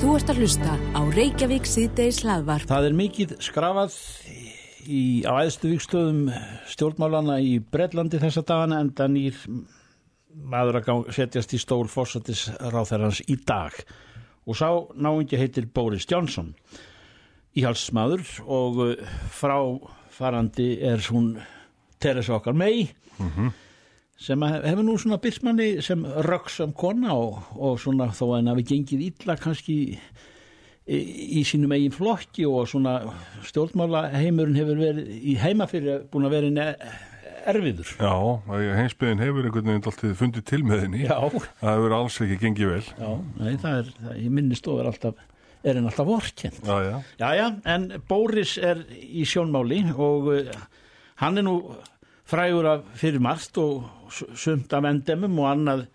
Þú ert að hlusta á Reykjavík síðdeis hlaðvarp. Það er mikið skrafað í, á æðstu vikstöðum stjórnmálana í Breitlandi þessa dagana en það nýr maður að setjast í stól fórsatis ráþærans í dag. Og sá náingi heitir Boris Johnson íhalsmaður og uh, fráfarandi er hún Teresa okkar mei sem hefur nú svona byrstmanni sem röksam kona og, og svona þó að við gengið illa kannski í, í sínum eigin flokki og svona stjórnmála heimurinn hefur verið í heima fyrir búin að vera erfiður Já, heimsbyðin hefur einhvern veginn alltaf fundið til með henni. Já, Það hefur alls ekki gengið vel. já, nei, það er, það, ég minnist og er alltaf, er henn alltaf vorkend. Já, já. En Boris er í sjónmáli og uh, hann er nú frægur af fyrir margt og sumt af endemum og annað,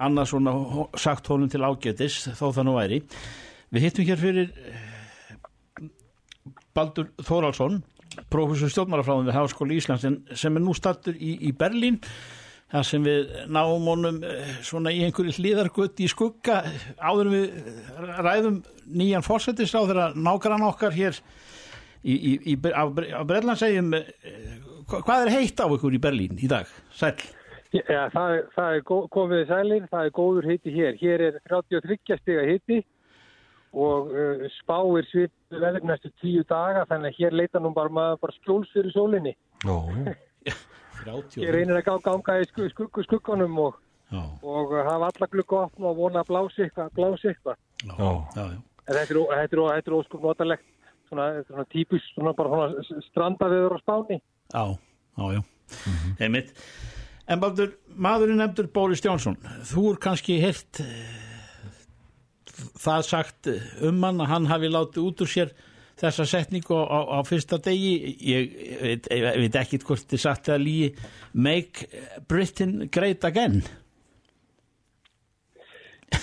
annað svona sagt honum til ágætis þó það nú væri. Við hittum hér fyrir eh, Baldur Þóraldsson, prófessor stjórnmálafráðum við Háskóli Íslands sem er nú stattur í, í Berlín þar sem við náum honum eh, svona í einhverju hlýðargutt í skugga áður en við ræðum nýjan fórsetis á þeirra nágrann okkar hér í, í, í, á, á Brellandsegjum hvað er heitt á ykkur í Berlín í dag? Sæl? Já, það, er- það er gó- komið sælir, það er góður hitti hér. Hér er 33 stiga hitti og uh, spáir svip veður næstu tíu daga þannig að hér leita nú bara maður bara skjóls fyrir sólinni. Já, já. 30 Ég reynir að gá- ganga í skugg, skugg, skuggunum og, og uh, hafa alla glugga opna og vona að blási eitthvað, blási eitthvað. já, Já. já, þetta er, ó- þetta er, ó- þetta er óskum notalegt, svona, svona típus, svona bara svona s- strandaviður á spáni. Já, já, já. Einmitt. En Baldur, maðurinn nefndur Boris Jónsson, þú er kannski heilt það sagt um hann að hann hafi látið út úr sér þessa setningu á, á, á fyrsta degi ég veit, veit ekki hvort þið sagt að líi make Britain great again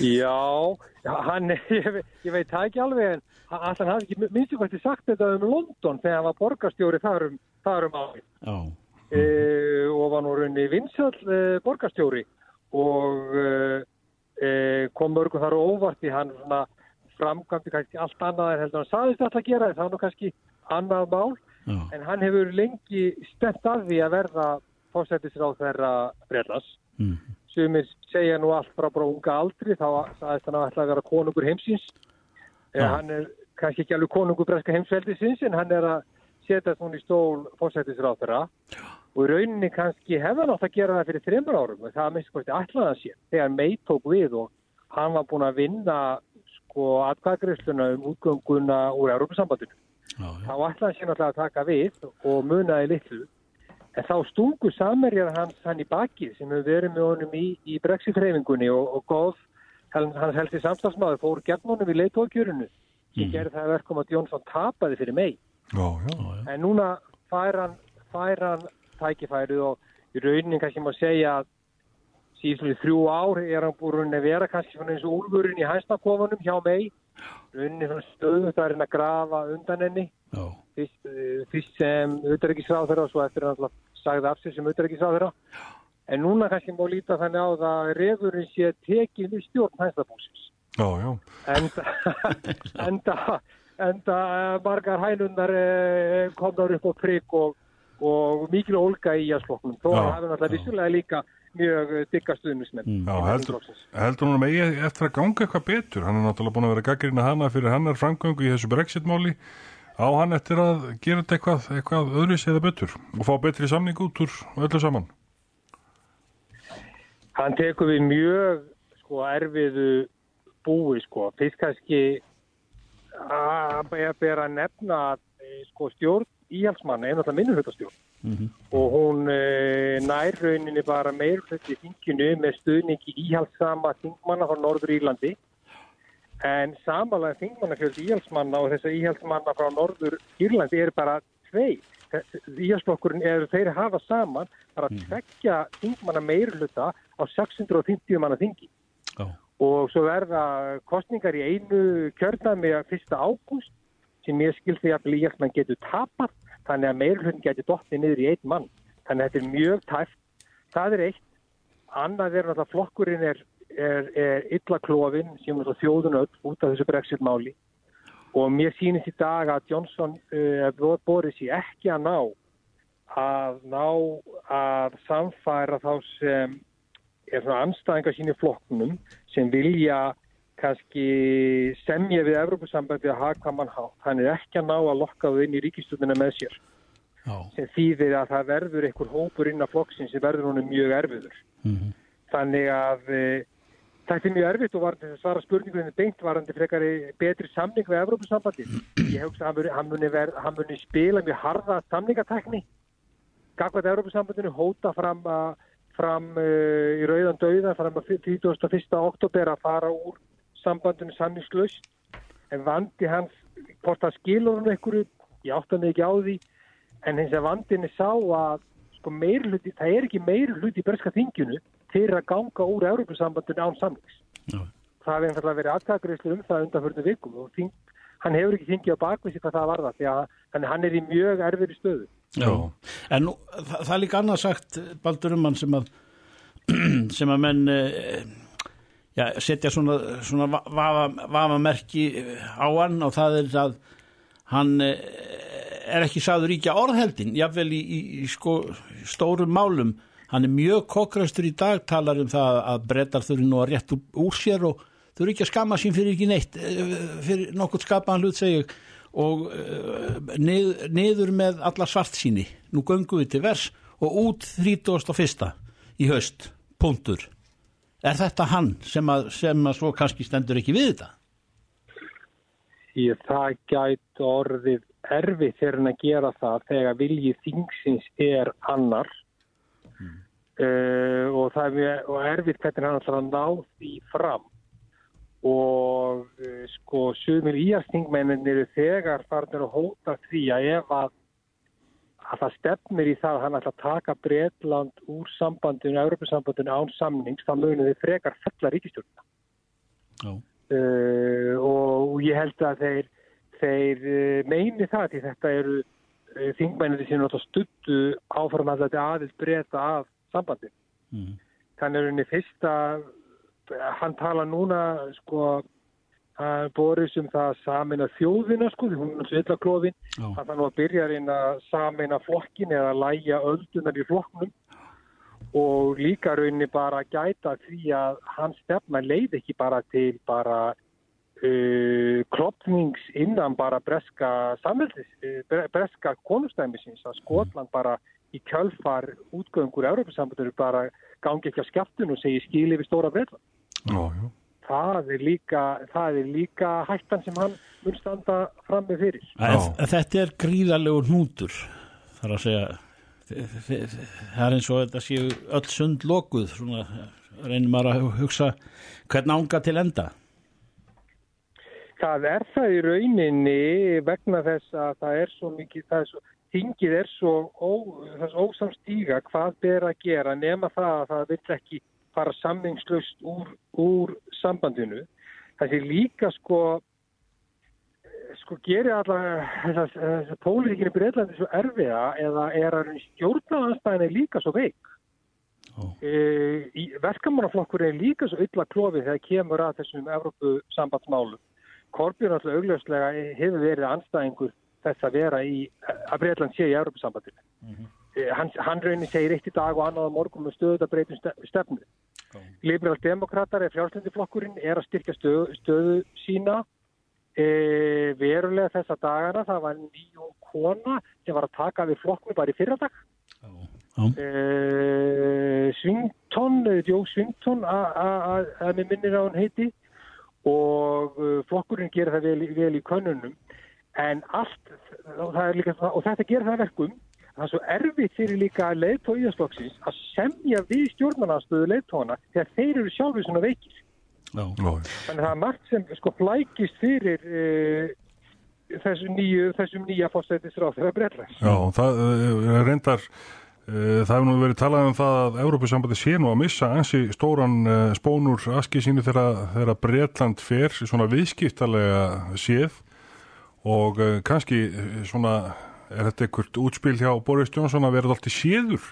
Já, hann, ég, ég veit það ekki alveg en hann hann hafði ekki minnstu hvað þið sagt þetta um London þegar hann var borgarstjóri þar um, þar um ári Já, e, og var nú raunni vinsall e, borgarstjóri. Og e, e, kom mörgum þar óvart í hann framkvæmdi kannski allt annað en heldur hann saðist alltaf að gera það nú kannski annað mál. Já, en hann hefur lengi stemt að því að verða fósættisráð þeirra brellast mm, sumir segja nú allt frá bara unga aldri þá sagðist hann að ætla að vera konungur heimsins Ja. hann er kannski ekki alveg konungur breska heimsveldisins en hann er að setja svona í stól fórsættisráþara og í rauninni kannski hefði hann átt að gera það fyrir þreymur árum og það minnst hvort ætlaði hann sér þegar mei tók við og hann var búin að vinna sko atkvæðgreisluna um útgönguna úr Európa-sambandinu þá hann sér náttúrulega að taka við og munaði litlu. En þá stungu samerjar hans hann í bakið sem hefur verið með honum í, í brexit-reyfingunni og, og góð hans helsti samstagsmaður fór gegn honum í leitókjörunu sem gerði það að verkum að Jónsson tapaði fyrir mei Já, já. já, en núna fær hann, fær hann tækifærið og í rauninni kannski má segja að síðan þrjú ár er hann búin að vera kannski svona eins og úlfurinn í hænsnakofunum hjá mei rauninni svona stöðut að reyna að grafa undan henni. Já. fyrst, eh, fyrst sem auðvitaðryggisráð og svo eftir hann sagði af sig sem auðvitaðryggisráð en núna kannski má líta þannig á það að refurinn sé tekið við stjórn hænsnabúsins Já, já. enda, enda, enda margar hænundar eh, komnar upp á prigg og, og mikil ólga í jæðsflokknum þó að hafa náttúrulega vissulega líka mjög eh, digga stuðnismenn Mm. Já, heldur, heldur hún megi eftir að ganga eitthvað betur. Hann er náttúrulega búin að vera gaggrina hana fyrir hennar framgöngu í þessu brexit-máli. Á hann eftir að gera þetta eitthvað, eitthvað öðruðs eða betur og fá betri samning út úr öllu saman. Hann tekur við mjög sko erfiðu búi sko. Fyrst kannski að bera að nefna að eh, sko stjórn íhalsmanna er náttúrulega minnumhutastjórn Mhm. og hún e, nær rauninni bara meir hluti þinginu með stuðningi íhalsama þingmanna frá Norður Írlandi. En samanlega þingmannafjöldi íhalsmanna og þess að íhalsmanna frá Norður Írlandi er bara tvei íhalsflokkurinn er þeir hafa saman bara tvekja þingmanna meir hluta á 650 manna þingi Já. og svo verða kostningar í einu kjörnami að 1. ágúst sem ég skilði að íhalsmenn getur tapað þannig að meirhlutin getur dottið niður í einn mann þannig að þetta er mjög tæft það er eitt annað er náttúrulega flokkurinn er er, er illa klófin sem er þjóðun öll út af þessu brexit-máli og mér sýnist í dag að Johnson uh, Boris í ekki að ná að ná að samfæra þá sem er svona anstæðingar sín í flokknum sem vilja kannski semja við Evrópusambandi að haka mann hátt. Hann er ekki að ná að lokka þau inn í ríkistundina með sér. Já. Sem þýðir að það verður einhver hópur inn á flokksinn sem verður honum mjög erfiður. Mm -hmm. Þannig að e, þetta er mjög erfitt og var þess að svara spurningunni beint varandi frekari betri samning við Evrópusambandi. Ég hugsa að hann muni, hann muni spila mjög harða samningatekni. Gagvað Evrópusambandinu hóta fram að fram uh, í rauðan dauða fram að 31. oktober að fara úr sambandinu sannislaust en vandi hans, hvort það skilur hann einhverju, ég áttan ekki á því en hins að vandinni sá að sko meirluti, það er ekki meirluti í berska þingjunu fyrir að ganga úr Európa-sambandinu án samlings no. það hefur einfallega verið aðtakarislu um það undanförnu vikum og þing, hann hefur ekki þingið á bakvísi hvað það varða því að hann er í mjög erfiri stöðu Já, en nú, það, það er líka annað sagt Baldur um hann sem að sem að menn eh, já, setja svona, svona vafamerki á hann og það er að hann eh, er ekki sagður ríkja orðheldin, jáfnvel í, í, í sko, stórum málum. Hann er mjög kokræstur í dag talar um það að brettar þurfi nú að réttu úr sér og þurfi ekki að skama sín fyrir ekki neitt eh, fyrir nokkurt skapaðan hlut segja og nið, niður með alla svart síni nú göngum við til vers og út 31. í haust, punktur Er þetta hann sem að, sem að svo kannski stendur ekki við þetta? Ég, það gæti orðið erfið þegar hann að gera það þegar viljið þingsins er annar mm. uh, og það er og erfið hvernig hann að ná því fram og uh, sko sumil íastingmennin eru þegar farnir að hóta því að ef að að það stefnir í það að hann ætla að taka Breitland úr sambandinu, Európa-sambandinu án samnings, þá munum þið frekar fella ríkistjórna. Uh, og ég held að þeir, þeir uh, meini það til þetta eru þingmennir sem stuttu áfram að þetta aðeins breyta af sambandinu. Mm. Þannig er henni fyrsta, hann tala núna sko Boris um það að samina þjóðina sko, því hún er sveitlaklóðin að það nú að byrja að að samina flokkin eða að læja öldunar í flokknum. Og líka rauninni bara að gæta því að hans stefna leið ekki bara til bara uh, klopnings innan bara breska samveldis, breska konustæmisins. Að Skotland bara í kjölfar útgöngur Európa-sambandur bara gangi ekki á skjáttun og segi skili við stóra breytla. Já, já. Það er líka, það er líka hættan sem hann mun standa fram með fyrir. En, þetta er gríðalegur nútur þar að segja. Það er eins og þetta séu öll sund lokuð svona, reynir maður að hugsa hvern ánga til enda. Það er það í rauninni vegna þess að það er svo mikið það er svo, þingið er svo ó, ósamstíga hvað ber að gera nema það að það vil ekki fara samningslust úr, úr sambandinu. Sé líka sko, sko gerir allar þess að pólitíkinni Breitlandi svo erfiða eða er að stjórnaðanstæðin er líka svo veik. Oh. E, Verkamannaflokkur er líka svo illa klófið þegar kemur að þessum Evrópu sambandsmálum. Korbjörn alltaf augljóslega hefur verið anstæðingur þess að vera í, að Breitland sé í Evrópu sambandinu. Mm -hmm. Eh, hann, hann raunin segir eitt í dag og annað á morgun með stöðu að breytum stefnu. Liberal demokrater er frjálslendiflokkurinn er að styrkja stöðu, stöðu sína e, verulega þessa dagana. Það var nýjum kona sem var að taka við flokknu bara í fyrradag. E, Svington, Jó Svington að með minnir á hann heiti og flokkurinn gerir það vel, vel í konunum en allt, og, líka, og þetta gerir það verkum það er svo erfitt fyrir líka leðtói íðarsflokksins að semja við stjórnarnarstöðu leðtóna þegar þeir eru sjálfur svona veikir. No. Þannig að það er margt sem sko flækist fyrir uh, þessum, nýju, þessum nýja fórsættisráð þegar breytlæst. Já, það uh, reyndar, uh, það hefur nú verið talað um það að Európa-sambandi sé nú að missa ansi stóran spónur aski sínu þegar Breitland fer svona viðskiptalega séð og kannski svona er þetta einhvert útspil hjá Boris Johnson að vera alltaf séður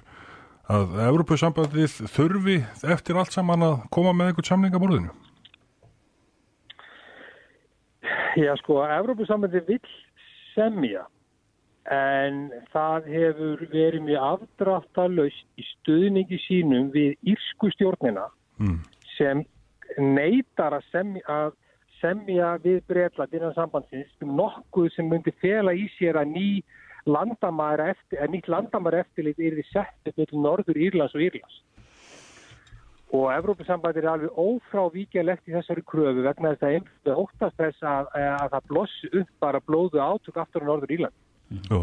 að Evropasambandið þurfi eftir allt saman að koma með eitthvað samningaborðinu? Já, sko, Evrópusambandi vill semja en það hefur verið mjög afdráttalöst í stuðningi sínum við írsku stjórnina Mm. sem neytar að semja, að semja við Breitland innan sambandsins um nokkuð sem myndi fela í sér að ný landamæra eftir, að nýtt landamæra eftirlit er því sett upp með Norður Írlands og Írlands. Og Evrópussambandi er alveg ófrávíkjalegt í þessari kröfu vegna þess að einhverju óttast þess að, að það blossi upp bara blóðu átök aftur á Norður Írland. Jó.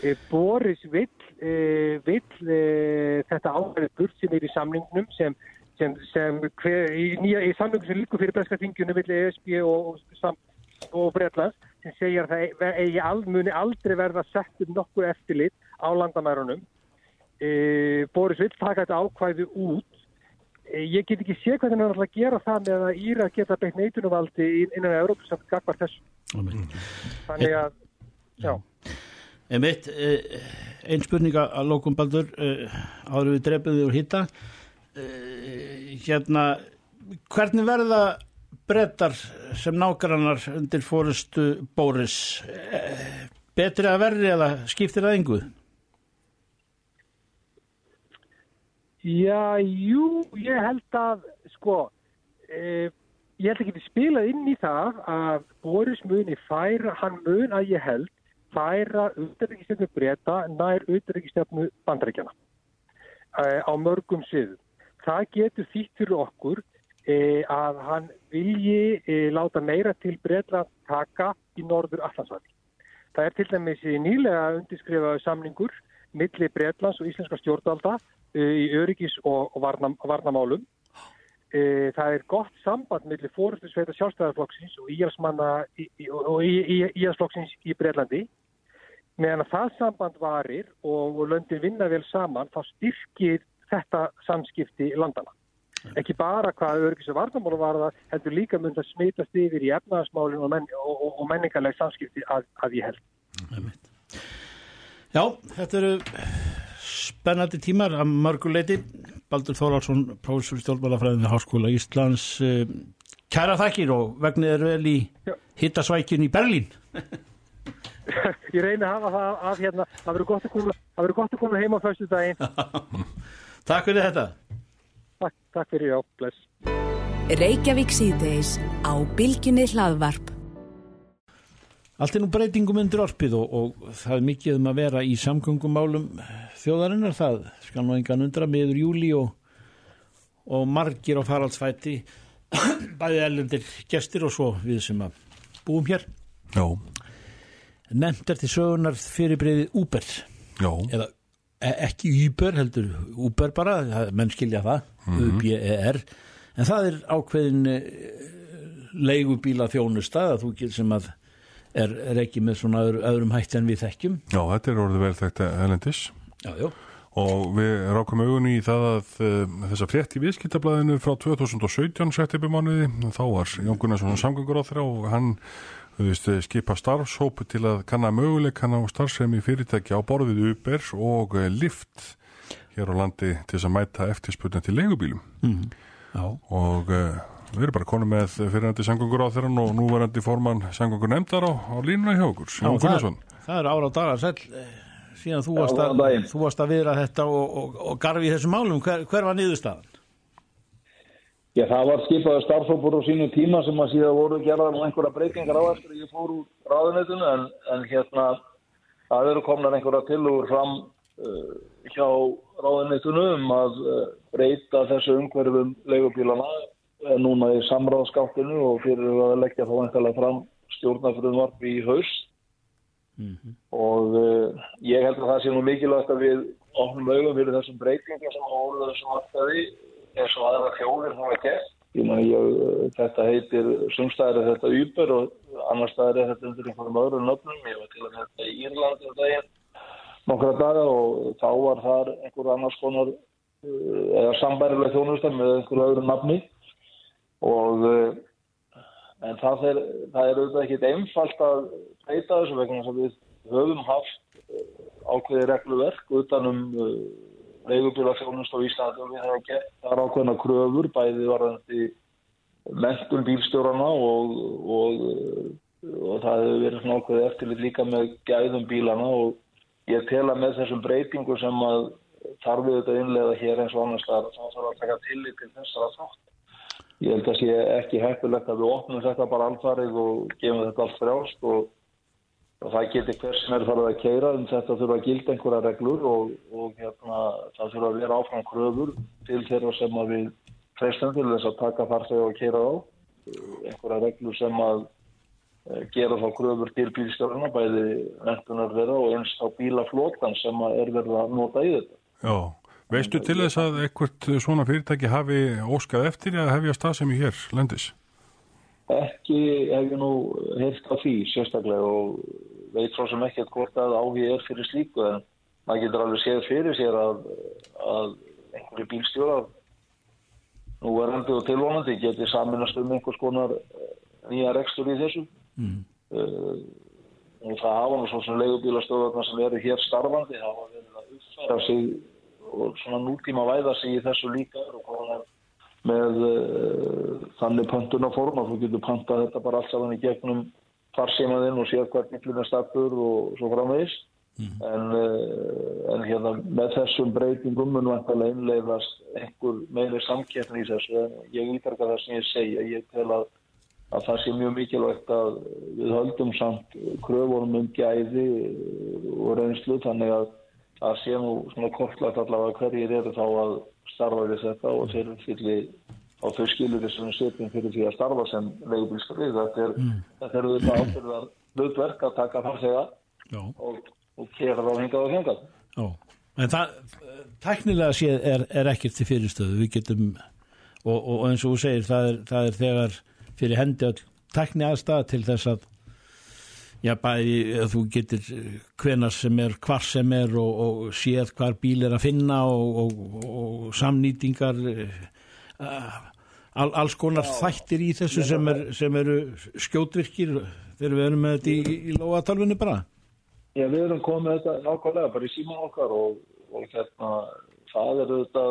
E, Boris vill, e, vill e, þetta áhverju burt sem er í samningnum sem, sem, sem hver, í, nýja, í samningnum sem líkur fyrir breska þingjunum vill ESB og, og, og Bretlands sem segir að það al, muni aldrei verða sett um nokkuð eftirlit á landamærunum. E, Boris vill taka þetta ákvæði út. E, ég get ekki sé hvernig hann er alltaf að gera það með að Íra geta beitt neitunumvaldi innan Európa sem gagvar þessu. Þannig að, já. Einmitt, eh, ein spurninga að lókum baldur eh, áður við drefum þig úr hitta eh, hérna hvernig verða brettar sem nágrannar undir fórustu Bóris eh, betri að verri eða skiptir það engu? Já, jú, ég held að, sko, e, ég held ekki að spila inn í það að Boris muni færa, hann mun að ég held, færa auðvitaðrikistefnu breyta nær auðvitaðrikistefnu bandarækjana e, á mörgum sviðum. Það getur þýtt fyrir okkur e, að hann vilji e, láta meira til breytla taka í norður Allandsvæði. Það er til dæmis nýlega undirskrifaðu samningur milli Breitlands og íslenska stjórnvalda uh, í öryggis og, og varna, varnamálum. Uh, það er gott samband milli fórustu sveita sjálfstæðarflokksins og íhalsmanna í, í, og íhalsflokksins í Breitlandi. Meðan að það samband varir og, og löndin vinna vel saman, þá styrkir þetta samskipti landana. Ekki bara hvað öryggis og varnamálum var það, heldur líka mun það smitast yfir í efnaðasmálinn og, menn, og, og menningarleg samskipti að, að ég held. Já, þetta eru spennandi tímar að mörguleiti Baldur Þóraldsson, prófessor stjórnmálafræðin við Háskóla Íslands eh, kæra þakkir og vegnið er vel í hittasvækjun í Berlín. Ég reyni að hafa það að hérna, það verður gott að koma, það verður gott að koma heim á fyrstu daginn. Takk fyrir þetta Takk, takk fyrir, já, bless. Reykjavík síðdeis á Bilginni hlaðvarp. Allt er nú breytingum undir orpið og, og það er mikið um að vera í samgöngumálum þjóðarinnar það skal nú engan undra meður júli og, og margir á faraldsfæti bæði ellendir gestir og svo við sem að búum hér Já. nefnt er til sögunar fyrirbreyðið Uber Já. eða ekki Uber heldur Uber bara, menn skilja það U-B-E-R en það er ákveðin eh, leigubíla þjónusta að þú getur sem að er, er ekki með svona öðru, öðrum hætti en við þekkjum. Já, þetta er orðið vel þetta elendis já, já. og við rákum augunni í það að uh, þessa frétt í viðskiptablaðinu frá 2017 september mánuði, þá var Jón Gunnarsson samgöngur á þeirra og hann skipa starfshópu til að kanna möguleikana og starfsemi fyrirtæki á borðið Uber og uh, Lyft hér á landi til þess að mæta eftirspurnin til leigubílum. Já. og uh, við erum bara konum með fyrirhandi samgöngur á þeirra og núverandi formann samgöngur nefndar á, á línuna hjá okkur, Jón það, það er ára á dagar sæll. Eh, síðan þú Já, varst, að, varst að viðra þetta og, og, og garfi í þessum málum, hver, hver var niðurstaðan? Já, það var skipaður starfsópur á sínum tíma sem að síðan voru gerðar nú einhverja breytingar á eftir að ég fór úr ráðunetinu en, en hérna það eru komnar einhverja tilugur fram uh, hjá ráðunetinu um að uh, breyta þessu umhverfum leigubílana uh, núna í samráðskáttinu og fyrir að leggja þá einhverlega fram stjórnafröðumvarp í haust. Og uh, ég held að það sé nú mikilvægt að við opnum augum fyrir þessum breytingum sem áður þessum markaði eins og aðra þjóðir hafa gert. Ég meni, ég, þetta heitir, sumstæðir er þetta Uber og annar staðir er þetta undir einhverjum öðrum nöfnum. Ég var til að þetta í Írlandi um daginn nokkra daga og þá var þar einhver annars konar uh, eða sambærilega þjónustar með einhverju öðru nafni og uh, En það er, það er auðvitað ekkit einfalt að breyta þessu vegna að við höfum haft uh, ákveði regluverk utanum leigubíla þjónust á Íslandi og við hefum gett þar ákveðna kröfur bæði varðandi mentun bílstjórana og, og, og það hefur verið ákveði eftirlit líka með gæðum bílana og ég tel að með þessum breytingu sem að þarf við þetta innlega hér eins og annars þar þá þarf að taka tillit til þessara þátt. Ég held að sé ekki hættulegt að við opnum þetta bara alfarið og gefum þetta allt frjálst og, og það geti hver sem er farið að keira en þetta þurfa að gilda einhverja reglur og, og hérna, það þurfa að vera áfram kröfur til þeirra sem að við treystum til þess að taka farþeg og keira á. Einhverja reglur sem að eh, gera þá kröfur til bílstjórnuna bæði mentunar þeirra og eins á bílaflótan sem að er verið að nota í þetta. Já, veistu til þess að eitthvað svona fyrirtæki hafi óskað eftir að hefja stað sem ég hér, Lendis? Ekki hef ég nú heilt á því sérstaklega og veit svo sem ekki hvort að áhug er fyrir slíku en maður getur alveg séð fyrir sér að, að einhverju bílstjóra nú er hendur og tilvonandi geti saminast um einhvers konar eh, nýja rekstur í þessu mm. uh, og það hafa nú svo sem leigubílastöðarna sem eru hér starfandi hafa verið að uppfæra sig og svona nútíma væða sig í þessu líka og konar með uh, þannig pöntunarform að þú getur pöntað þetta bara allt saman í gegnum farsímaðinn og séð hvert millina stafur og svo framvegis mm. en, uh, en hérna með þessum breytingum mun vantarlega innleiðast einhver meiri samkeppni í þessu en ég ítarka það sem ég segja ég tel að, að það sé mjög mikilvægt að við höldum samt kröfunum um gæði og reynslu þannig að að sé nú svona kortlagt allavega hverjir eru þá að starfa við þetta og þeir fylli á þau skilur þessum setjum fyrir því að starfa sem leigubilstöði. Þetta er, mm. þetta ábyrðar hlutverk að taka farþega og, og kera þá hingað og hingað. Já, en það, teknilega séð er, er ekkert til fyrirstöðu. Við getum, og, og eins og þú segir, það er, það er þegar fyrir hendi all tekni aðstæða til þess að Já, bæði að þú getur hvenar sem er, hvar sem er og, og séð hvar bíl er að finna og, og, og samnýtingar uh, all, alls konar Já. þættir í þessu sem, er, sem eru skjótvirkir þegar við erum með þetta í, í lóatalvinu bara Já, við erum komið þetta nákvæmlega bara í síman okkar og hérna það er þetta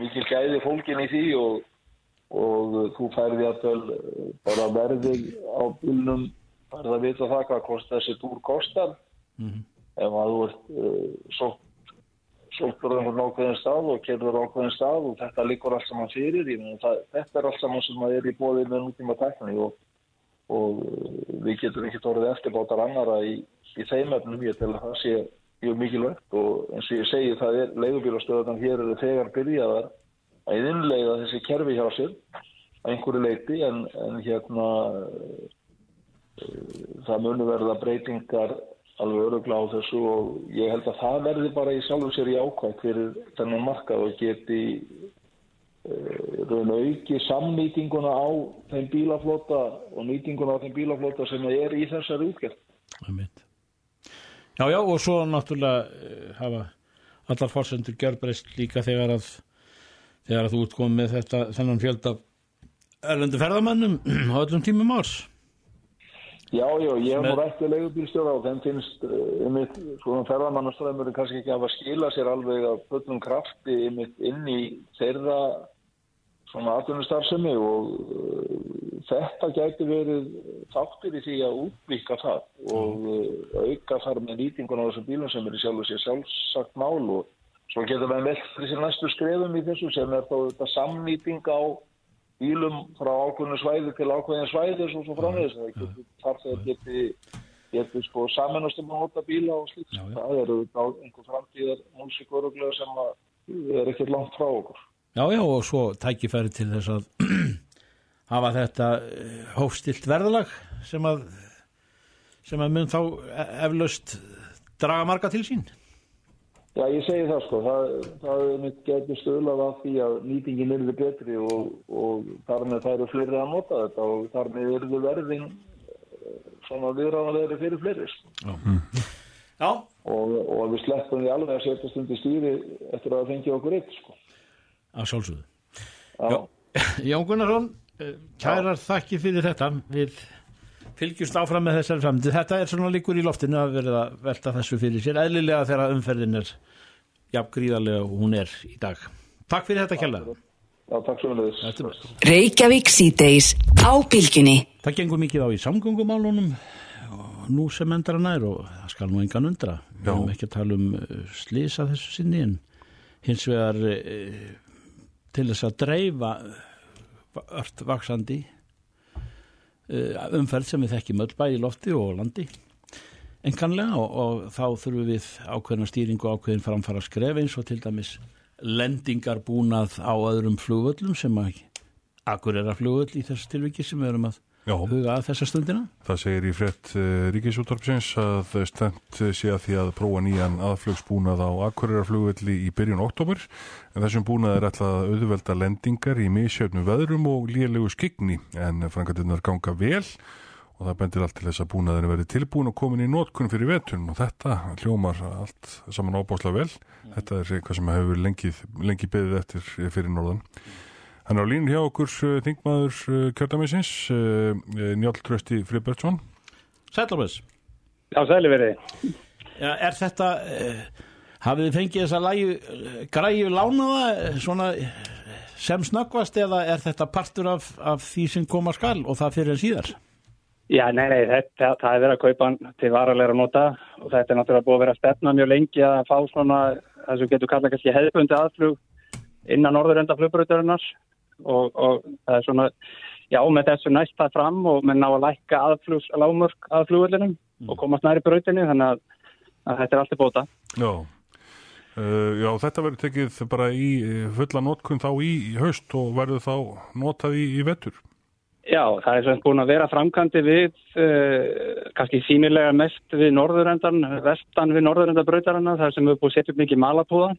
mikil gæði fólkin í því og þú færði að bara verði á er það að vita það hvað kost, þessi túr kostar mm -hmm. ef að þú ert uh, sótt á einhvern ákveðin stað og kerður ákveðin stað og þetta líkur allt saman fyrir. Það, þetta er allt saman sem að er í bóðið með nútíma tækni og, og uh, við getum ekki tórið eftirbátar annara í, í þeim efnum. Ég til að það sé mjög mikilvægt og eins og ég segi það er leigubílastöðan hér eru þegar byrjaðar að innleiða þessi kerfi hjá sér að einhverju leiti en, en hérna það munu verða breytingar alveg örugla á þessu og ég held að það verði bara í sjálfum sér í ákvæmt fyrir þennan markað og geti uh, raun og auki samnýtinguna á þeim bílaflota og nýtinguna á þeim bílaflota sem er í þessari útgjörn. Já, já, og svo náttúrulega uh, hafa allar fórsendur gjörbreyst líka þegar að þegar að þú ert komið með þetta þennan fjöld af erlendu ferðamannum á öllum tímum árs. Já, já, ég hef nú rætt við leigubílstjóra og þeim finnst ymitt, uh, svona ferðamannastræðmur kannski ekki að hafa skila sér alveg að fullum krafti ymitt inn í þeirra svona atvinnustarfsemi og uh, þetta gæti verið þáttur í því að útvíka það og uh, auka þar með nýtingun á þessum bílum sem er í sjálf og sér sjálfsagt mál og svo getur við með þessi næstu skrefum í þessu sem er þá þetta samnýting á bílum frá ákveðinu svæði til ákveðinu svæði og svo framvegis. þar þegar geti, geti sko samanast um að hóta bíla og slíkt það eru einhver framtíðar músikur sem er ekkert langt frá okkur. Já, já, og svo tækifæri til þess að hafa þetta eh, hófstilt verðalag sem að sem að mun þá e- eflaust draga marga til sín Já, ég segi það sko, það, það getur stöðlað af því að nýtingin er þið betri og, og þar með það eru fleiri að nota þetta og þar með er þið verðin eh, svona viðræðanlegri fyrir fleiri sko. Já. Já. Og, og við sleppum því alveg að setja stundi stýri eftir að það fengi okkur eitt sko. Að sjálfsögðu. Já. Jón Gunnarsson, eh, kærar þakki fyrir þetta við fylgjumst áfram með þessari framtíð. Þetta er svona líkur í loftinu að verða velta þessu fyrir sér, eðlilega þegar umferðin er jafn gríðarlega og hún er í dag. Takk fyrir þetta kjalla. Já, takk svo mjög. Reykjavík síðdeis á bylginni. Það gengur mikið á í samgöngumálunum og nú sem endra nær og það skal nú engan undra. Við erum ekki að tala um slýsa þessu sinni en hins vegar eh, til þess að dreifa ört vaksandi eh, umferð sem við þekkjum öll bæði lofti og landi. Enganlega og, og þá þurfum við ákveðna stýringu og ákveðin framfara skref eins og til dæmis lendingar búnað á öðrum flugvöllum sem að akkur er að flugvöll í þessu tilviki sem við erum að Já, huga að þessa stundina? Það segir í frett uh, Ríkisúttarpsins að stend sé að því að prófa nýjan aðflugsbúnað á Akureyrar-flugvelli í byrjun oktober en þessum búnað er alltaf auðvelda lendingar í misjöfnu veðrum og lélegu skigni en frangatinnar ganga vel og það bendir allt til þess að búnaðinu verði tilbúin og komin í nótkunn fyrir vetun og þetta hljómar allt saman ábáslega vel. Þetta er eitthvað sem hefur lengi, lengi beðið eftir fyrir norðan. Hann er á línu hjá okkur uh, þingmaður uh, kjördamisins, uh, Njálf Trösti Fribertsson. Sætlófis, Já, sæli verið. ja, er þetta eh, hafið þið fengið þessa lægi, græju lánaða eh, svona eh, sem snöggvast eða er þetta partur af, af því sem koma skal og það fyrir en síðar? Já, nei, nei, þetta, það er verið að kaupa til varalega nota og þetta er náttúrulega búið að vera að stefna mjög lengi að fá svona, það sem getur kallað kannski hefðbundi aðflug innan norðurenda flugbröðurinnar og, og það er svona, já, með þessu næst það fram og með ná að lækka aðflugs, lágmörk að flugvöldinum og komast næri bröðinni þannig að, að þetta er allt í bóta. Já. Uh, já, þetta verður tekið bara í eh, fulla nótkunn þá í, í haust og verður þá notað í, í vettur. Já, það er sem búin að vera framkvæmdi við, uh, kannski sínilega mest við norðurendan, vestan við norðurendabrautarana, það sem er búin að setja upp mikið malapúða,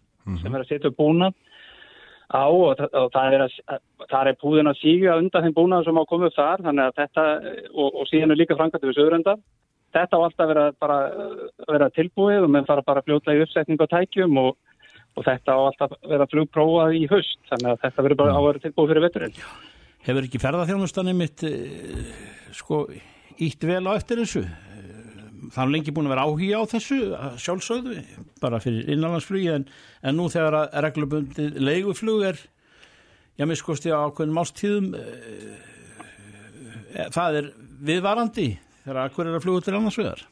sem er að setja upp búna á og, og það er, er púðin að síga undan þeim búnað sem á að koma upp þar, þannig að þetta, og, og síðan er líka framkvæmdi við söðurenda. Þetta á alltaf vera, bara, vera tilbúið og menn fara bara fljótlega í uppsetning og tækjum og, og þetta á alltaf vera flugprófað í haust, þannig að þetta verður bara á að vera tilbúið fyrir vetturinn. Hefur ekki ferðarþjónustanum mitt eh, sko ítt vel á eftir þessu? Eh, Það er lengi búin að vera áhuga á þessu að sjálfsögðu, bara fyrir innanlandsflugi en, en nú þegar að reglubundi leiguflug er já, miskosti á ákveðnum ástíðum e, það er viðvarandi þegar akkur er að fluga til annars vegar.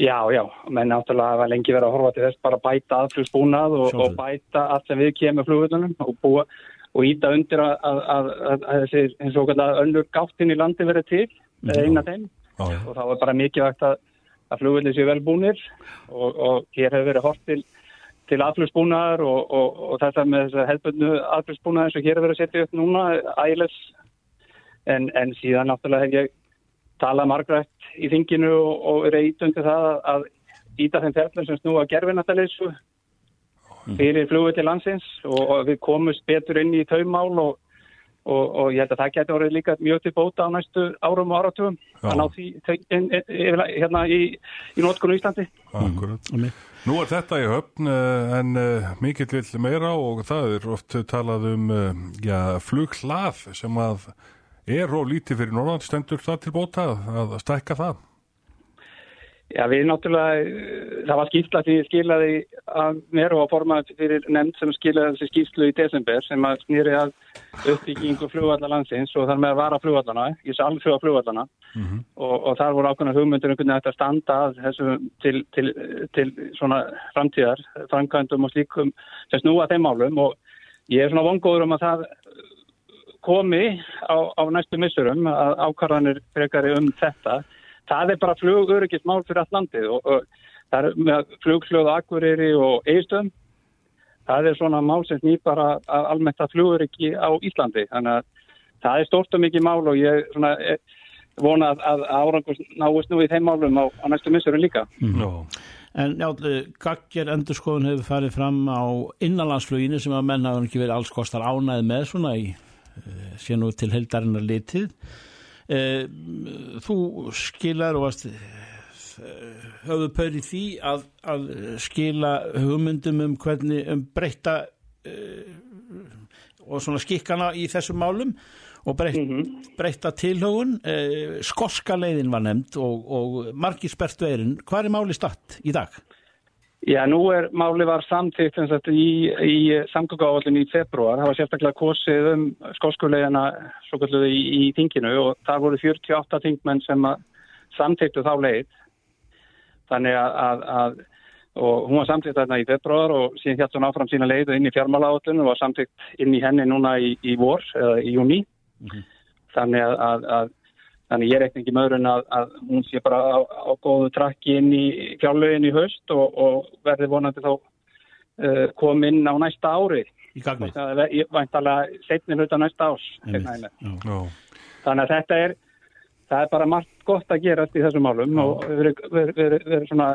Já, já, menn náttúrulega hafa lengi verið að horfa til þess bara að bæta aðflugsbúnað og, og bæta allt sem við kemur flugvöldunum og búa og íta undir að, að, að, að, að þessi eins og kallar önnur gáttin í landi verið til, eina þeim Já, já. og þá er bara mikilvægt að, að flugvöldin séu vel búnir og, og hér hefur verið hort til, til aðflugsbúnaðar og, og, og þetta með þess að hefðbundu aðflugsbúnaðar og hér hefur verið að setja upp núna ægilegs en, en síðan náttúrulega hef ég talað margrætt í þinginu og, og reyt undir það að, að íta þeim ferðlum sem snúa gerfinatalysu fyrir flugvöldi landsins og, við komumst betur inn í taumál og, og, og ég held að það getur orðið líka mjög til bóta á næstu árum og áratugum að ná því hérna í, í nótkunum Íslandi. Akkurat. Mm. Nú er þetta í höfn eh, en uh, mikill vill meira og það er oft talað um uh, já, flughlað sem að er og lítið fyrir norðan stendur það til bóta að stækka það. Já, við náttúrulega, það var skýrsla sem ég skilaði að mér og að forma fyrir nefnd sem skilaði þessi skýrslu í desember sem að snýri að uppbyggingu flugvallar landsins og þar með að vara flugvallana, ég sá alveg flugvallana og, og þar voru ákveðna hugmyndur einhvern veginn hægt að standa þessu til, til, til svona framtíðar, framkvæmdum og slíkum sem snúa þeim málum. Og ég er svona vongóður um að það komi á, á næstu missurum að ákvarðanir frekari um þetta. Það er bara flugurikist mál fyrir allt landið og, og það er með flugslöðu Akureyri og Eistöðum. Það er svona mál sem snýr bara að almennt að fluguriki á Íslandi. Þannig að það er stórt og mikið mál og ég svona, eh, vona að, að árangur náist nú í þeim málum á, á næstu missurum líka. Já. En já, gagger endurskoðun hefur farið fram á innanlandsfluginu sem að menn hafa ekki verið alls kostar ánæð með svona í uh, sé nú til heldarinnar litið. Uh, þú skilar og varst uh, höfðu pör í því að, að skila hugmyndum um hvernig um breyta uh, og svona skikkana í þessum málum og breytt, breytta tilhögun. Uh, skoska leiðin var nefnd og, og margir spertu eirin hvað er máli statt í dag? Já, nú er máli var samtíkt í, í samgöngáallin í februar. Það var sérstaklega kosið um skóskulegina í, í þinginu og það voru 48 þingmenn sem samtíktu þá leið. Þannig að, að, að og hún var samtíkt þarna í februar og síðan hjætt hún áfram sína leið inn í fjármálaállin og var samtíkt inn í henni núna í, í vor eða í júni. Mm -hmm. Þannig að, að Þannig ég er ekkert ekki maður en að, að hún sé bara á, á góðu trakki inn í fjárlögin í höst og, og verði vonandi þá uh, kom inn á næsta ári. Í gagnið? Ég vænt alveg setnir hlut á næsta ás. Þannig að þetta er, það er bara margt gott að gera í þessum málum Já. og ver, ver, svona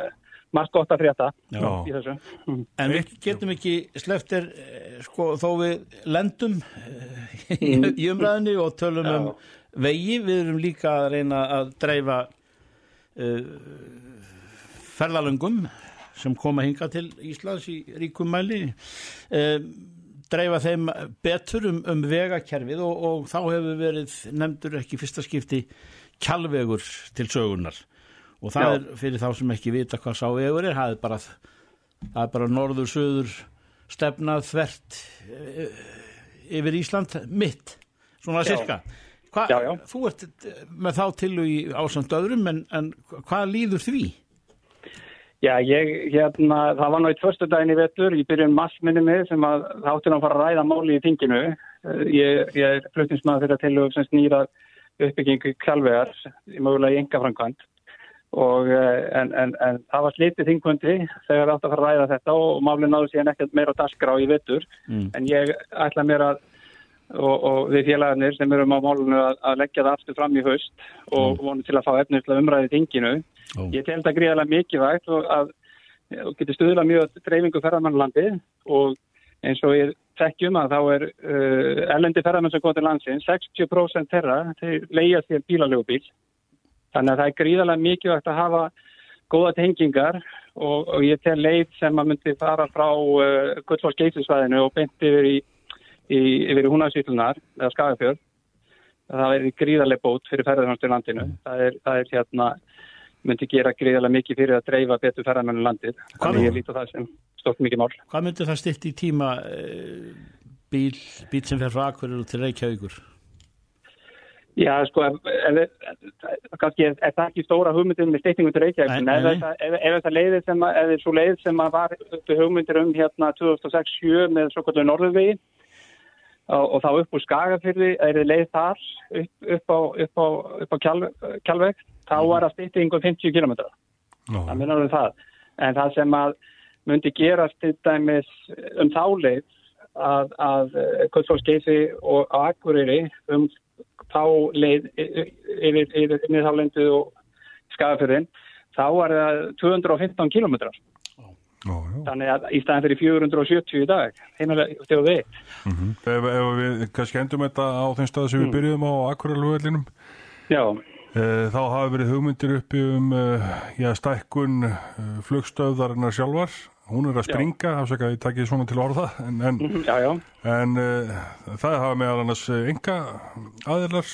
margt gott að frétta í þessu. Mm. En við getum ekki sleftir eh, sko þó við lendum eh, í, í umræðinu og tölum Já. um vegi, við erum líka að reyna að dreifa uh, ferðalöngum sem koma hinga til Íslands í ríkum mæli uh, dreifa þeim betur um, um vegakerfið og, og þá hefur verið nefndur ekki fyrsta skipti kjálvegur til sögunar og það Já. er fyrir þá sem ekki vita hvað sá vegur er, það er bara, það er bara norður, söður stefnað þvert uh, yfir Ísland mitt, svona Já. cirka Hva, já, já. Þú ert með þá til í ásand öðrum, en, en hvað líður því? Já, ég, hérna, það var náttúrulega tvörstu daginn í vettur, ég byrjun massminni með sem að átti að fara að ræða máli í tinginu. Ég, ég er fluttinsmaður fyrir til og sem snýra uppbyggingu kjálvegar, mögulega í enga framkvæmt. Og, eh, en, en, en það var slitið þingkundi þegar átti að fara að ræða þetta og málinn náðu síðan ekkert meira að dasgra á í vettur. Mm. En ég ætla mér að og, og við félagarnir sem erum á málunum að, að leggja það aftur fram í haust og mm. vonum til að fá efnislega umræðið þinginu. Ég tel það gríðarlega mikilvægt og að og getur stuðla mjög dreifingu ferðarmannlandi og eins og ég þekkjum að þá er uh, ellendi ferðarmann sem góð til landsin, 60% þeirra þeir leia sér bílalögubíl þannig að það er gríðarlega mikilvægt að hafa góða tengingar og, og ég tel leið sem að myndi fara frá uh, Guðsváls geysisvæðinu og beint yfir í, yfir húnarsýtlunar eða skagafjörð. Það er gríðarlega bót fyrir ferðarhanstur landinu. Mm. það er, það er hérna myndi gera gríðarlega mikið fyrir að dreifa betur ferðarmennu landið. Þannig ég líti á það sem stótt mikið mál. Hvað myndi það stitt í tíma e, bíl, bíl sem fer frá Akverður til Reykjavíkur? Já, sko, kannski er, það ekki stóra hugmyndin með styrtingum til Reykjavík, en ef það leiðir sem að, ef það er svo leið sem að var hugmyndir um hérna 2006-7 með svo kvöldu Norðurvegi, og, og þá upp úr Skagafyrði er þið leið þar upp, upp á, upp á, upp á kjál, kjálveg þá mhm. var það stýttingum 50 km það minnar við það. En það sem að myndi gerast til dæmis um þá leið að, að Kvöldsfólkskeisi og á Akureyri um þá leið yfir, yfir miðhálendu og Skagafyrðin þá var það 215 km Já, já. Þannig að í staðan fyrir 470 í dag, heimilega stjóðu við. Mm -hmm. ef, ef við kannski endum þetta á þeim stað sem mm. við byrjuðum á Akuralvöðlinum, e, þá hafa verið hugmyndir uppi um e, stækkun e, flugstöðarinnar sjálfar. Hún er að springa, afsaka ég takkið svona til orða, en, en, mm -hmm. en e, það hafa meðal annars enga aðeinar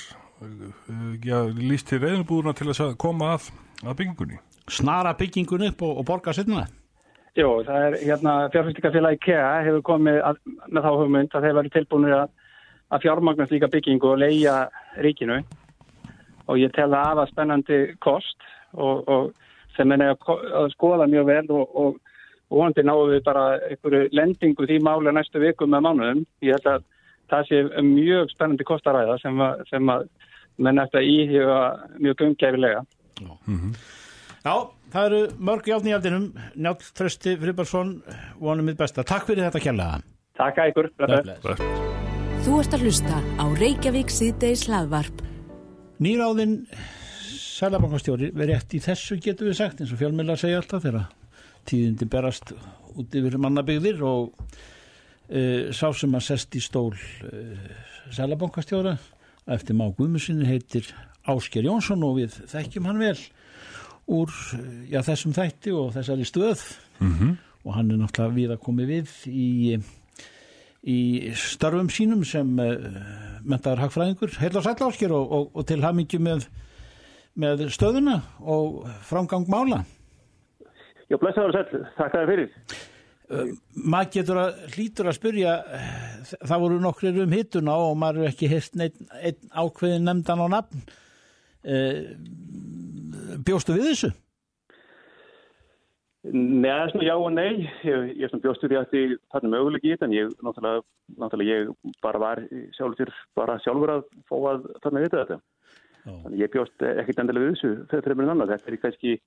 líst til reyðnubúðuna til að koma að, að byggingunni. Snara byggingunni upp og, og borga setna það? Jó, það er hérna fjárfæstingafélagi KEA hefur komið að, með þá hugmynd að þeir verið tilbúinir að, að fjármagnast líka byggingu og leia ríkinu og ég tel það aða spennandi kost og, og sem er að skoða mjög vel og, og, og vonandi náðu við bara einhverju lendingu því máli næstu vikum með mánuðum. Ég held að það sé mjög spennandi kostaræða sem að, sem að menn eftir að íhjöfa mjög gungæfilega. Mm -hmm. Já, það eru mörg játni í aldinum Njátt Trösti Fribarsson vonum mitt besta. Takk fyrir þetta kjærlega Takk að ykkur Þú ert að hlusta á Reykjavík síðdeis hlaðvarp. Nýráðin Sælabankastjóri verið eftir í þessu getur við sagt eins og fjölmjöla segja alltaf þegar tíðindi berast út yfir mannabygðir og uh, sá sem að sest í stól uh, Sælabankastjóra eftir má Guðmusinni heitir Ásker Jónsson og við þekkjum hann vel úr já, þessum þætti og þessari stöð mm -hmm. og hann er náttúrulega við að komi við í, í starfum sínum sem uh, eh, mentaður hagfræðingur heil og sætláskir og, og, og til hafmyggju með, með stöðuna og framgang mála Já, blessaður og sæll, takk að þið fyrir. Maður getur að hlýtur að spyrja eh, það voru nokkrir um hittuna og maður er ekki hirt einn, einn ákveðin nefndan á nafn eh, bjóstu við þessu? Nei, svona já og nei, ég, ég svona bjóstur ég að þarna möguleik í þetta en ég náttúrulega, náttúrulega ég bara var sjálfur bara sjálfur að fá að þarna vita þetta. Já. Þannig ég bjóst ekkit endilega við þessu þegar fremur en annað. Þetta er kannski,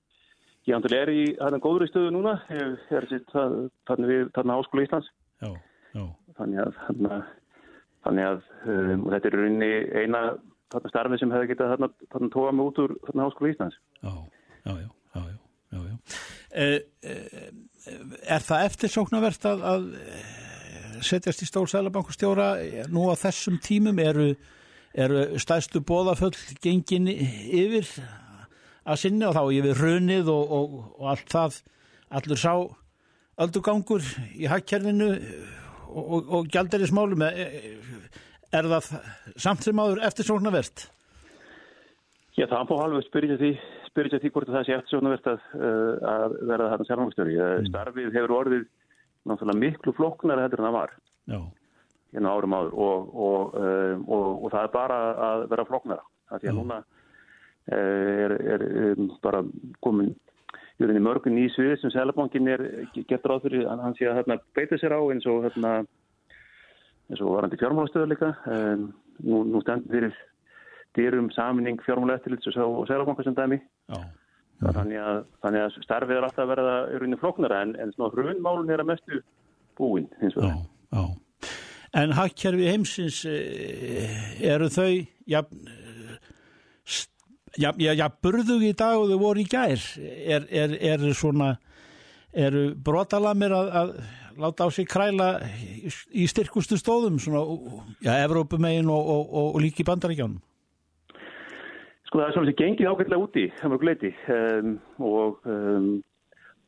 ég náttúrulega er í þarna góður í stöðu núna, er þarna við þarna Háskóla Íslands. Já, já, Þannig að, þarna, þannig að um, þetta er rauninni eina þarna starfið sem hefði getað þarna, þarna tóa mig út úr þarna Háskóla Íslands. já, já, já, já, já, já. Eh, eh, er það eftirsóknarvert að, að eh, setjast í stólsælabankustjóra nú á þessum tímum eru, eru stæðstu bóðaföll gengin yfir að sinni og þá yfir runið og, og, og allt það allur sá öldugangur í hagkerfinu og, og, og gjalderismálum er það samt sem áður eftirsóknarvert? Já, það má alveg spyrja því, spyrja því hvort það sé eftir svona verðt að, uh, að verða þarna sérfangstjóri. Mm. Starfið hefur orðið náttúrulega miklu flóknar heldur en það var Já, hérna árum áður og, og, um, og, og það er bara að vera flóknara. Það Já. núna er, er um, bara komin í mörgun ný svið sem Sælabankin er gett ráð fyrir að hann sé að hérna, beita sér á eins og hérna, eins og varandi fjármálastöður líka. Um, nú, nú stendur fyrir dyrum saminning fjármálaeftilits og Sælabanka sem dæmi. já, Þannig að, þannig að starfið er alltaf að verða í rauninni flóknara en, en svona hrunmálun er að mestu búin hins já, vegar. já. En hagkerfi heimsins eh, eru þau ja, ja, ja burðug í dag og þau voru í gær er, er, er svona eru brotalamir að, að láta á sig kræla í, styrkustu stóðum svona, já, Evrópumegin og, og, og, og líki bandaríkjánum Sko það er svona sem gengið ágætlega úti, það mjög gleiti um, og um,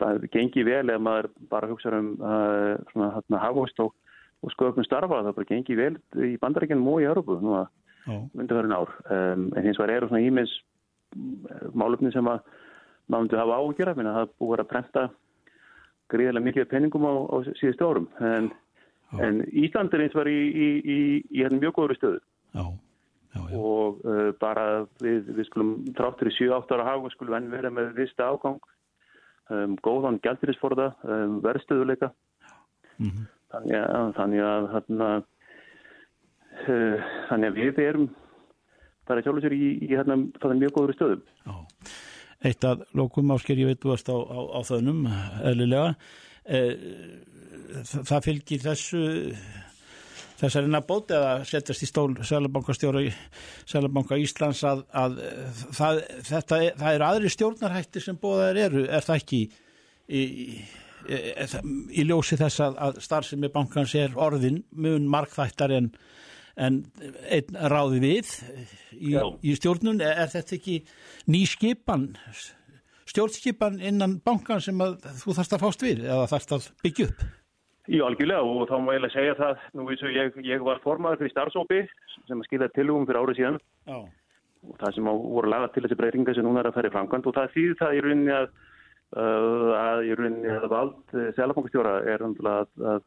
það gengið vel ef maður bara hugsa um uh, svona hérna hafóst og, og sköpum starfa, það bara gengið vel í bandaríkjanum og í Európu nú að Já, myndafærin ár. Um, en hins vegar eru svona ímins málefni sem að maður myndi hafa ágjör af, það búið að prenta gríðarlega mikið penningum á, á síðustu árum. En, en Ísland er eins var í, í, í, í hérna mjög góður stöðu já, já, já, og uh, bara við, við skulum tráttur í 7-8 ára hafa skulum enn vera með vista ágang um, góðan gældirisforða um, verðstöðuleika Mhm. þannig að þannig að, þarna, uh, þannig að við erum bara sjálfur sér í, hérna, mjög góður stöðum já. Eitt að lókum ásker ég veit þú varst á, á, á þönum eðlilega. Eh, það, fylgir þessu þessari nabót eða setjast í stól Sælabankastjóra í Sælabanka Íslands að, að það, þetta, það eru aðri stjórnarhættir sem bóðaðir eru, er það ekki? Í, í, í, í ljósi þess að, að starfsemi bankans er orðin mun markþættar en, en einn ráði við í, í stjórnun, er, þetta ekki ný skipan stjórnskipan innan bankan sem að þú þarfst að fást við eða þarfst að byggja upp? Jú, algjörlega og þá má ég eiginlega segja það nú eins og ég, ég var formaður fyrir starfsópi sem að skilja tilugum fyrir árið síðan. Já, og það sem á, voru laga til þessi breytinga sem núna er að færi framkvæmt og það þýðir það í rauninni að, uh, að í rauninni að vald uh, selabankastjóra er að, að, að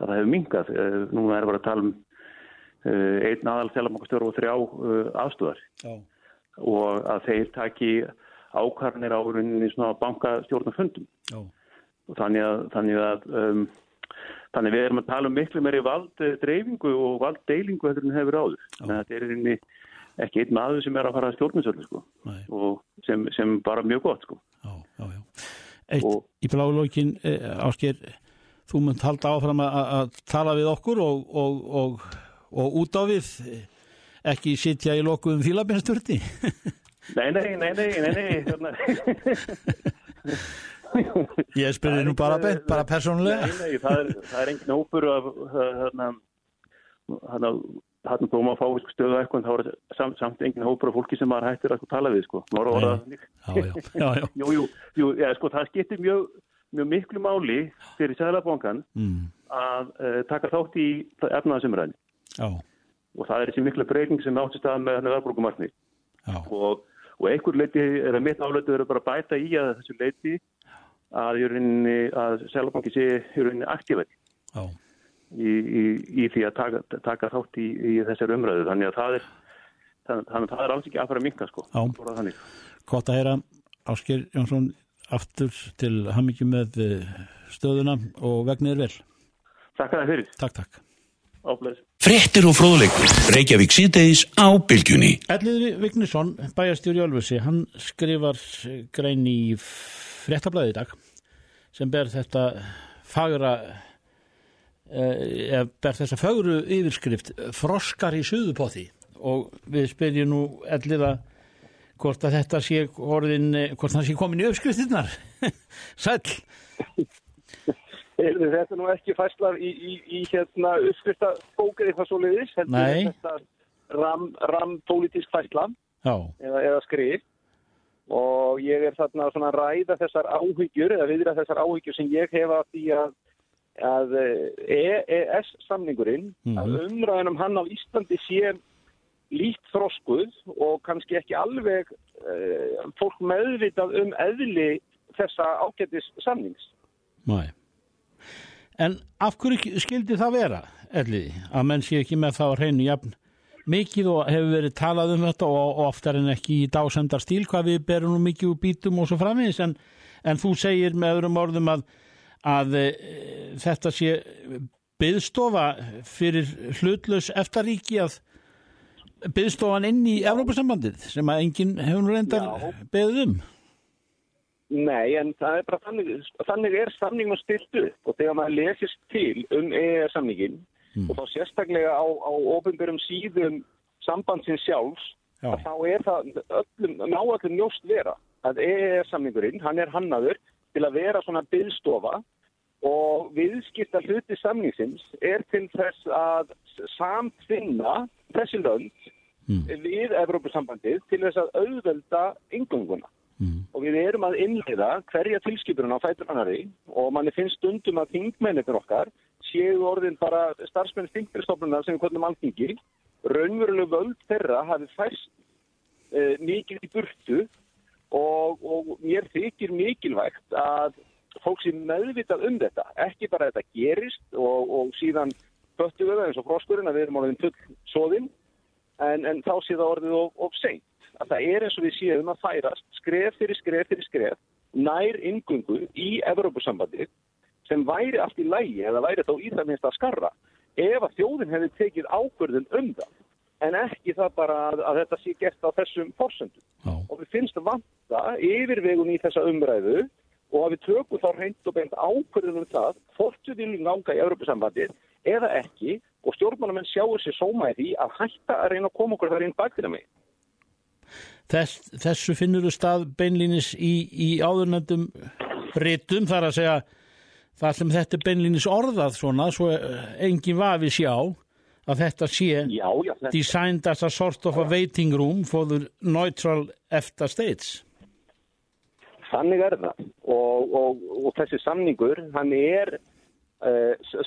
það hefur minkað. Uh, núna er bara að tala um einn aðal selabankastjóra og þrjá uh, aðstúðar og að þeir taki ákarnir á rauninni svona bankastjórnarfundum já, og þannig að, þannig að um, Þannig við erum að tala um miklu meiri valddreifingu og valddeilingu heldur en hefur áður. Að þetta er rauninni ekki einn maður sem er að fara að stjórninsöldu sko. Nei. og sem, sem bara mjög gott sko. já, já, já. Eitt Og- í blálókin eh, ásker þú munt halda áfram að, að tala við okkur og, og, og, og út á við. Ekki sitja í lokuðum fílabinsturti Nei, nei, nei, nei, nei, hérna. Ég spyrir nú bara, beint, bara persónulega. Nei, nei, það er, það er engin hópur af hérna, hérna, hérna þó maður fá sko, stöðu eitthvað, þá er samt, samt engin hópur af fólki sem maður hættir að tala við, sko. Já, já, já, já. Jú, jú, jú, ja, sko, það skiptir mjög, mjög miklu máli fyrir Sæðlabankan Mm, að uh, taka þátt í efnaðasumræðin já, og það er þessi mikla breyting sem átti stað með verðbrukumarkni já, og, og einhver leiti er að mitt áleitu er að bara bæta í að þessu leiti að, að Sælabanki sé aktífætt í, í, í því að taka, taka þátt í, í þessari umræðu. Þannig að það er, þannig að það er alls ekki að fara að minka sko. Þannig. Að heyra Ásker Jónsson aftur til hamingi með eh, stöðuna og vegnir vel. Takk að það fyrir. Takk, takk. Áfleis. Frettir og fróðleikur. Reykjavík síðdeis á bylgjunni. Elliði Vignisson, bæjarstjóri Ölfusi, hann skrifar eh, grein í fréttablaði í dag sem ber þetta fagra eða ber þessa fagru yfirskrift froskar í suðupóði og við spyrjum nú Elliða hvort að þetta sé orðin, eh, hvort það sé komin í uppskriftinnar Heyrðu, þetta er nú ekki fæslar í, í, í hérna uppskrifta bókið eitthvað svo leiðis. Þetta ram, ram pólitísk fæsla eða, eða skrif og ég er þarna svona að ræða þessar áhyggjur eða viðra þessar áhyggjur sem ég hefa því að, að EES samningurinn að umræðan um hann á Íslandi sé lít þroskuð og kannski ekki alveg uh, fólk meðvitað um eðli þessa ágættis samnings. næ En af hverju skildi það vera, Elliði, að menn sé ekki með það á hreinu jafn mikið og hefur verið talað um þetta og, oftar en ekki í dásendar stíl hvað við berum nú mikið úr bítum og svo framvegis en, en þú segir með öðrum orðum að, að e, þetta sé byðstofa fyrir hlutlaus eftaríki að byðstofan inn í Evrópusambandið sem að enginn hefur nú reyndar Já. Nei, en það er bara þannig, þannig er samningum stilt upp og þegar maður lesist til um EES samningin og þá sérstaklega á, á ofinbjörnum síðum sambandsins sjálfs þá er það öllum, ná öllum njóst vera að EES samningurinn, hann er hannaður til að vera svona byggstofa og viðskipta hluti samningsins er til þess að samtvinna þessi lönd við Evrópusambandið til þess að auðvelda yngönguna og við erum að innleiða hverja tilskipunum á fætur annari og manni finnst stundum að þingmennir okkar séu orðin bara starfsmenn þingmennstofnunar sem við kvöldum alþingi. Raunveruleg völd þeirra hafi færst uh, mikið í burtu og, og mér þykir mikilvægt að fólk sem meðvitað um þetta. Ekki bara að þetta gerist og, og síðan föttu við það eins og froskurinn að við erum orðin full soðinn en, en þá sé það orðið of, of seint að það er eins og við séum að færast skref fyrir skref fyrir skref nær ingungu í Evrópusambandi sem væri allt í lægi eða væri þá í það minnst að skarra ef að þjóðin hefði tekið ákvörðun um það en ekki það bara að, að þetta sé gert á þessum forsendum Já. og við finnst vanta yfirvegun í þessa umræðu og að við tökum þá reynd og beint ákvörðun um það við viljum ganga í Evrópusambandið eða ekki og stjórnmálamenn sjáur sér sóma í því að hætta að reyna að koma okkur þar inn mig. Þess, þessu finnur þú stað beinlínis í, í áðurnendum rítum þar að segja það sem þetta er beinlínis orðað svona svo eh, engin vafi sjá að þetta sé Já, já, þetta, designed as a sort of a waiting room for the neutral EFTA states. Þannig er það. Og, og, og þessi samningur, hann er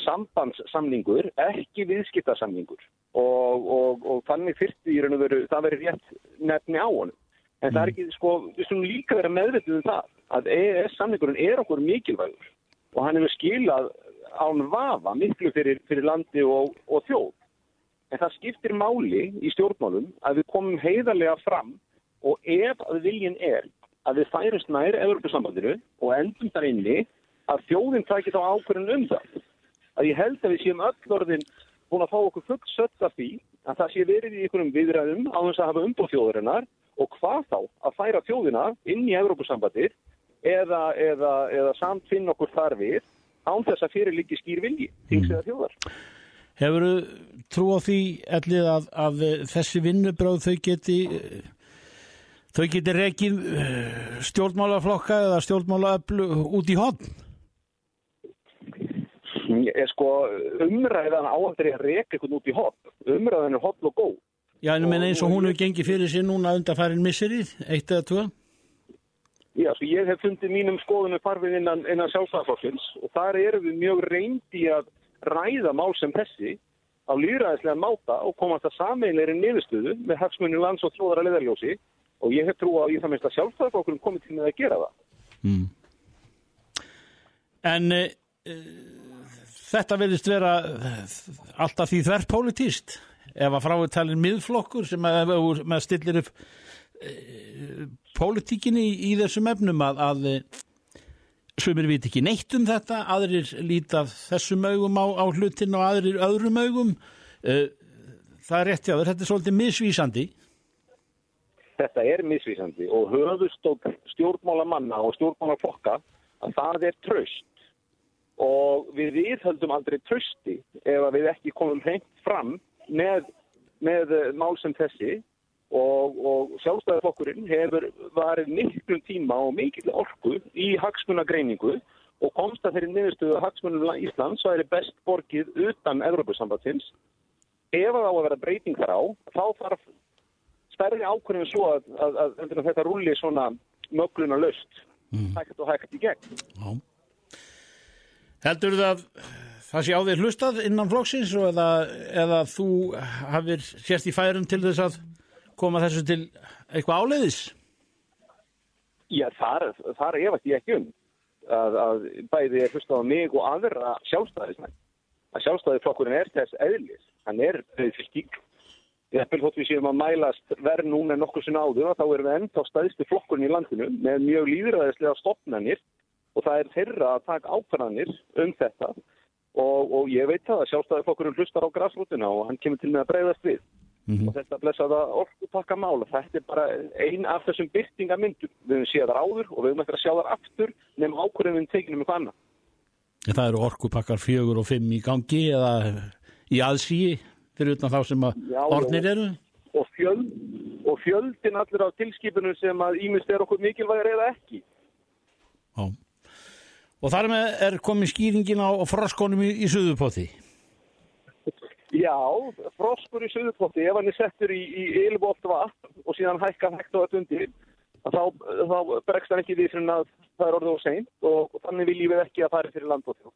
sambandssamningur, ekki viðskiptasamningur og, og, og þannig fyrst í raun og veru, það verið rétt nefni á honum. En það er ekki, sko, við skulum líka vera meðvitið um það að EES samningurinn er okkur mikilvægur og hann hefur skilað án vafa miklu fyrir, fyrir landi og, og þjóð. En það skiptir máli í stjórnmálum að við komum heiðarlega fram og ef að viljin er að við færumst nær Evropasambandinu og endum þar inni að þjóðin tækir þá ákvörðin um það. Að ég held að við séum öll orðin búin að fá okkur fullt sött af því að það sé verið í einhverjum viðræðum á þess að hafa umbúð þjóðurinnar og hvað þá að færa þjóðina inn í Evropasambandir eða, eða, eða samt finna okkur þar við án þess að fyrir líki skýr vilji, þings eða þjóðar. Hefur trú á því ellið að, að þessi vinnubráð þau geti þau geti rekið eh, stjórnmálaflokka eða stjórnmálaöflu út í hodn? Ég, sko, umræðan áhendur að reka einhvern út í hotn. Umræðan er hotn og góð. Já, en menn eins og hún hefur gengið fyrir sér núna undarfærin missirið, eitt eða tvö? Já, svo ég hef fundið mínum skoðunum farfið innan, innan sjálfstæðarflokkins og þar erum við mjög reyndi að ræða mál sem þessi á líðræðislega máta og komast að sameinleiri niðurstöðu með hagsmunni lands og tróðara leðarljósi og ég hef trú á í það minnst að sjálfstæðarflokkurum komið til með að gera það. Mm. En uh, þetta verðist vera eh, alltaf því þverrpolítist ef að fráið talin miðflokkur sem að, að, stillir upp uh, pólitíkinni í, í þessum efnum að, að sumir viti ekki neitt um þetta, aðrir lítið þessum augum á, á hlutin og aðrir öðrum augum. Uh, það er rétt, já, þetta er svolítið misvísandi. Þetta er misvísandi og höfustók stjórnmálamanna og stjórnmálaflokka að það er tröst og við viðhöldum aldrei trösti ef við ekki komum hreint fram með, með mál sem þessi og, og sjálfstæðarflokkurinn hefur varið miklum tíma og mikil orku í hagsmunagreiningu og komst að þeirri niðurstöðu að hagsmunum Íslands væri best borgið utan Evrópusambatins. Ef það á að vera breyting þar á, þá þarf stærri ákvörðin svo að, að, að, þetta rulli svona mögluna löst, mm. hægt og hægt í gegn. Já. Heldur það það sé á þér hlustað innan flokksins eða, eða þú hafið sérst í færum til þess að koma þessu til eitthvað áleiðis? Já, þar, þar efast ég ekki um að, að bæði hlustað á mig og aðra sjálfstæðismenn. Að sjálfstæðisflokkurinn er þess eðlis. Hann er fylgík. Hótt við séum að mælast verð núna nokkur sinna áður þá erum við ennþá stæðstu flokkurinn í landinu með mjög líðræðislega stopnarnir og það er þeirra að taka ákvarðanir um þetta. Og, og ég veit það að sjálfstæðisflokkurinn hlustar á græsrútina og hann kemur til með að breyðast við. Mm -hmm. og þetta blessaða orkupakka mála þetta er bara ein af þessum byrtingamyndum við höfum séð þar áður og við höfum eftir að sjá þar aftur nefnum ákvörðum við tekinum eitthvað annað. Það eru orkupakkar fjögur og fimm í gangi eða í aðsíi fyrir utan þá sem að Já, ornir eru? Og, fjöld, og fjöldin allir á tilskipunum sem að ímest er okkur mikilvægir eða ekki. Já og þar með er komið skýringin á froskonum í, í Suðupóti Já, froskur í söðuplotti, ef hann er settur í, í ylvótt vatn og síðan hækka hægt og allt undir, þá, þá bregst hann ekki því fyrir að það er orðið og seint og, þannig viljum við ekki að fara fyrir landbóti.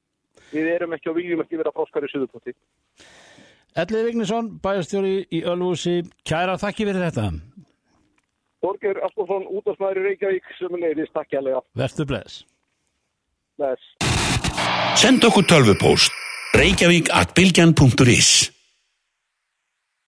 Við erum ekki og viljum ekki vera froskar í söðuplotti. Ellið Vignesson, bæjastjóri í Ölvúsi, kæra þakki fyrir þetta. Borger Astolfsson, útásmaður í Reykjavík, sem er leiðist, takk jæglega. Verður bless. Send okkur tölvupóst. Reykjavík at bilgjan.is